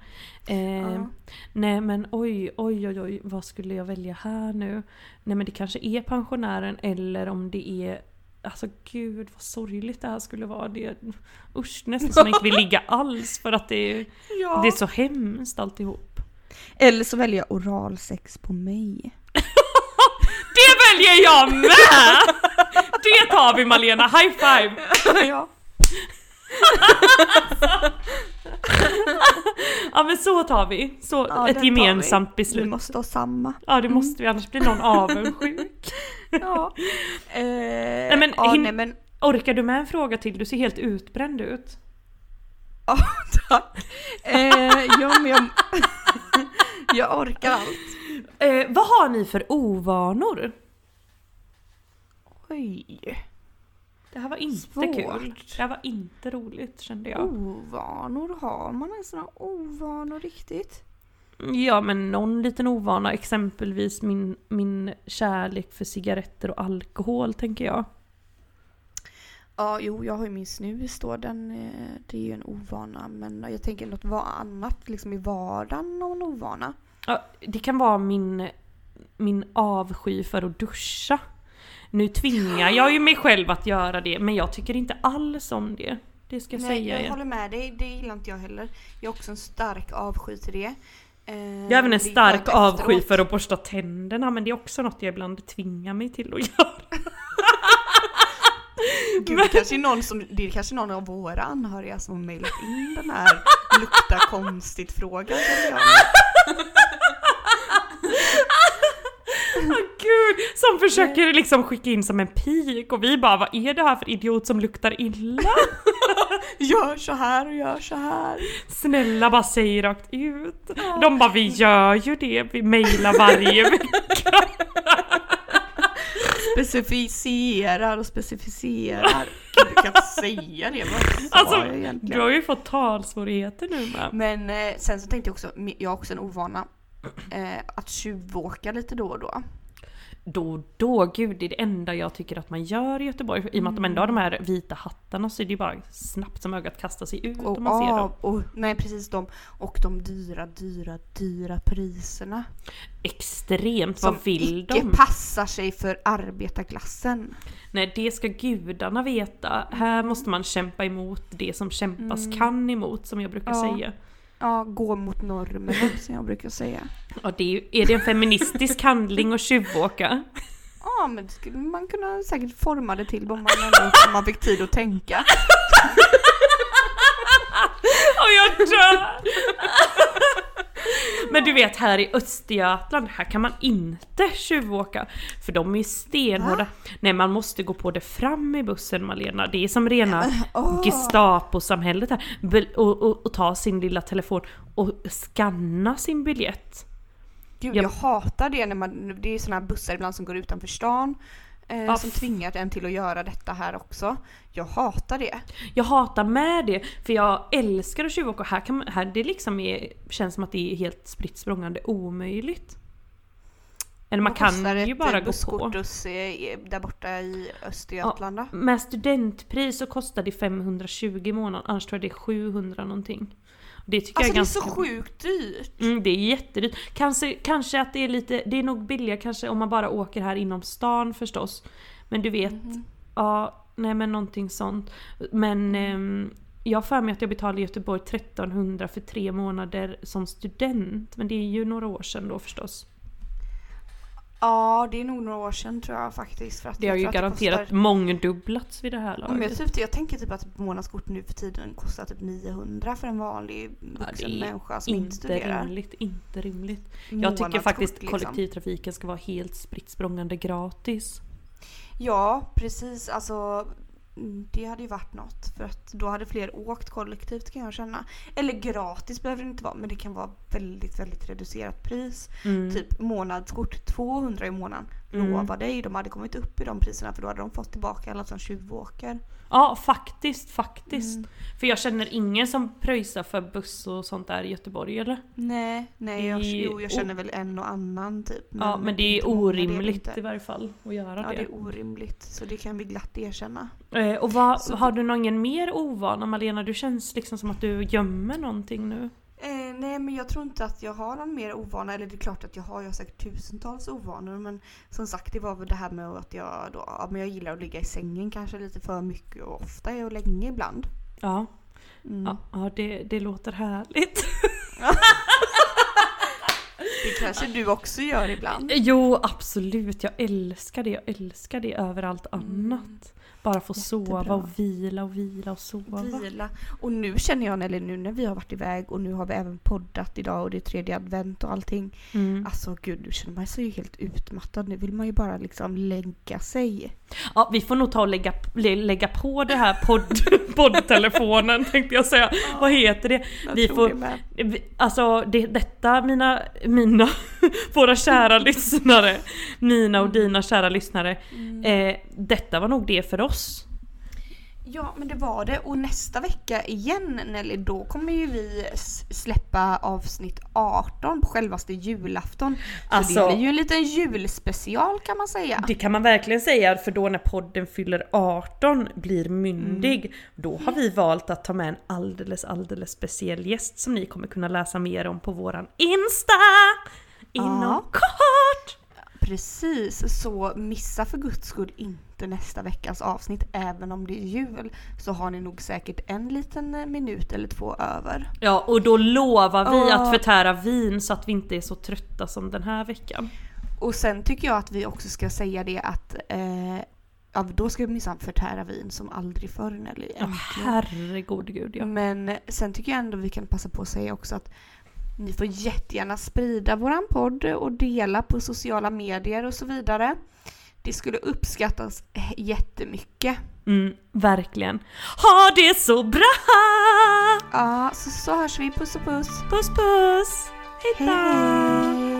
Eh, Ja. Nej men oj, oj, oj, oj, vad skulle jag välja här nu? Nej men det kanske är pensionären eller om det är Alltså gud vad sorgligt det här skulle vara. Det, usch, nästan som man inte vill ligga alls för att det är, Ja. det är så hemskt alltihop. Eller så väljer jag oralsex på mig. Det väljer jag med! Det tar vi Malena, high five! ja. Ja men så tar vi. Så, Ja, ett gemensamt Vi beslut. måste ha samma. Ja det måste vi, annars blir någon avundsjuk. Ja. Eh, Nej, men ja, nej men Orkar du med en fråga till? Du ser helt utbränd ut. Ja, tack. Eh, ja, men jag, jag orkar allt. Eh, vad har ni för ovanor? Oj. Det här var inte Svårt. kul. Det här var inte roligt kände jag. Ovanor, har man ens några ovanor riktigt? Ja men någon liten ovana, exempelvis min, min kärlek för cigaretter och alkohol tänker jag. Ja, jo, jag har ju min snus då. Den, eh, det är ju en ovana. Men jag tänker något annat liksom i vardagen, någon ovana. Ja, det kan vara min, min avsky för att duscha. Nu tvingar jag ju mig själv att göra det men jag tycker inte alls om det. Det ska jag Nej, säga jag håller med dig. Det gillar inte jag heller. Jag har också en stark avsky till det. Eh, Jag har även en stark avsky efteråt. för att borsta tänderna men det är också något jag ibland tvingar mig till att göra. Gud, det kanske är någon som, det är kanske någon av våra anhöriga som har mejlat in den här lukta konstigt frågan. Åh gud! Som försöker liksom skicka in som en pik och vi bara vad är det här för idiot som luktar illa? Gör så här och gör så här. Snälla bara säg rakt ut. De bara vi gör ju det, vi mejlar varje vecka. Specificerar och specificerar. Gud, du kan säga det. Vad sa Alltså, jag Du egentligen? har ju fått talsvårigheter nu med. Men eh, sen så tänkte jag också, jag har också en ovana. Eh, att tjuvåka lite då och då. Då och då, gud det är det enda jag tycker att man gör i Göteborg. I och med att de ändå har de här vita hattarna så är det ju bara snabbt som ögat kastar sig ut Och, om man ser dem. och, nej precis de. Och de dyra, dyra, dyra priserna. Extremt, Som vad vill icke de? passar sig för arbetarklassen. Nej det ska gudarna veta. Här måste man kämpa emot det som kämpas Mm. kan emot som jag brukar Ja. säga. Ja, gå mot normerna som jag brukar säga. Ja, det är, ju, är det en feministisk handling att tjuvåka? Ja, men det skulle man kunna säkert forma det till om man ändå om man fick tid att tänka. Och jag dör! Men du vet här i Östergötland, här kan man inte tjuvåka. För de är ju stenhårda. Nej man måste gå på det fram i bussen Malena. Det är som rena åh. Gestapo-samhället här. Och, och, och ta sin lilla telefon och scanna sin biljett. Gud, Jag- jag hatar det när man, det är såna här bussar ibland som går utanför stan. Eh, Ja, som tvingar en till att göra detta här också. Jag hatar det. Jag hatar med det, för jag älskar att tjuvåka. Här, kan man, här det liksom är, känns som att det är helt spritt språngande omöjligt. Eller man Vad kan ju bara gå på. eh, där borta i Östergötland då? Med studentpris så kostar det 520 i månaden, annars tror jag det är 700 någonting. Det tycker Alltså jag det är ganska... så sjukt dyrt. Mm, det är jättedyrt. Kanske, kanske att det är lite, det är nog billigare kanske om man bara åker här inom stan förstås. Men du vet, Mhm. ja, nej men någonting sånt. Men Mm. ehm, jag har för mig att jag betalade i Göteborg 1300 för tre månader som student. Men det är ju några år sedan då förstås. Ja, det är nog några år sedan tror jag faktiskt. För att Det har ju garanterat kostar- mångdubblats vid det här Ja, men jag, laget. typ, jag tänker typ att månadskort nu för tiden kostar typ 900 för en vanlig Ja, vuxen är människa som inte Inte studerar. rimligt, inte rimligt. Jag tycker faktiskt liksom. kollektivtrafiken ska vara helt spritt gratis. Ja, precis. Alltså det hade ju varit något för att då hade fler åkt kollektivt kan jag känna. Eller gratis behöver det inte vara men det kan vara väldigt, väldigt reducerat pris. Mm. Typ månadskort 200 i månaden. Mm. Lova dig, de hade kommit upp i de priserna för då hade de fått tillbaka alla som tjuvåker. Ja, faktiskt, faktiskt. Mm. För jag känner ingen som pröjsar för buss och sånt där i Göteborg, eller? Nej, nej jag, jo, jag känner väl en och annan typ. ja, men det är det det orimligt inte. i varje fall att göra Ja, det. det är orimligt. Så det kan vi glatt erkänna. Eh, och vad, Så- har du någon mer ovana Malena? Du känns liksom som att du gömmer någonting nu. Eh, nej men jag tror inte att jag har någon mer ovana, eller det är klart att jag har, jag har säkert tusentals ovanor men som sagt det var väl det här med att jag då, ja men jag gillar att ligga i sängen kanske lite för mycket och ofta och länge ibland. Ja, Mm. ja, ja det, det låter härligt. Det kanske du också gör ibland. Jo absolut, jag älskar det. Jag älskar det över allt annat. Bara få sova Jättebra. och vila och vila och sova. Vila. Och nu känner jag Nelly, nu när vi har varit iväg och nu har vi även poddat idag och det är tredje advent och allting. Mm. Alltså gud, nu känner man sig ju helt utmattad. Nu vill man ju bara liksom lägga sig. Ja, vi får nog ta och lägga, lä- lägga på det här podd, poddtelefonen tänkte jag säga. Vad heter det? Vi får, det vi- alltså det, detta mina, mina, våra kära lyssnare, mina och dina kära lyssnare. Eh, detta var nog det för oss. Ja men det var det och nästa vecka igen Nelly då kommer ju vi släppa avsnitt 18 på självaste julafton. Så Alltså- det blir ju en liten julspecial kan man säga. Det kan man verkligen säga, för då när podden fyller 18, blir myndig, då har vi valt att ta med en alldeles, alldeles speciell gäst som ni kommer kunna läsa mer om på våran Insta! Inom Ja. kort! Precis, så missa för guds skull inte nästa veckas avsnitt även om det är jul. Så har ni nog säkert en liten eh, minut eller två över. Ja, och då lovar vi Ja. att förtära vin så att vi inte är så trötta som den här veckan. Och sen tycker jag att vi också ska säga det att eh, ja, då ska vi minsann förtära vin som aldrig förr Nelly. Ja, herregud gud ja. Men sen tycker jag ändå vi kan passa på att säga också att ni får jättegärna sprida våran podd och dela på sociala medier och så vidare. Det skulle uppskattas jättemycket. Mm, verkligen. Ha det så bra! Ja, så, så hörs vi. Puss och puss. Puss puss! Hejdå! Hej!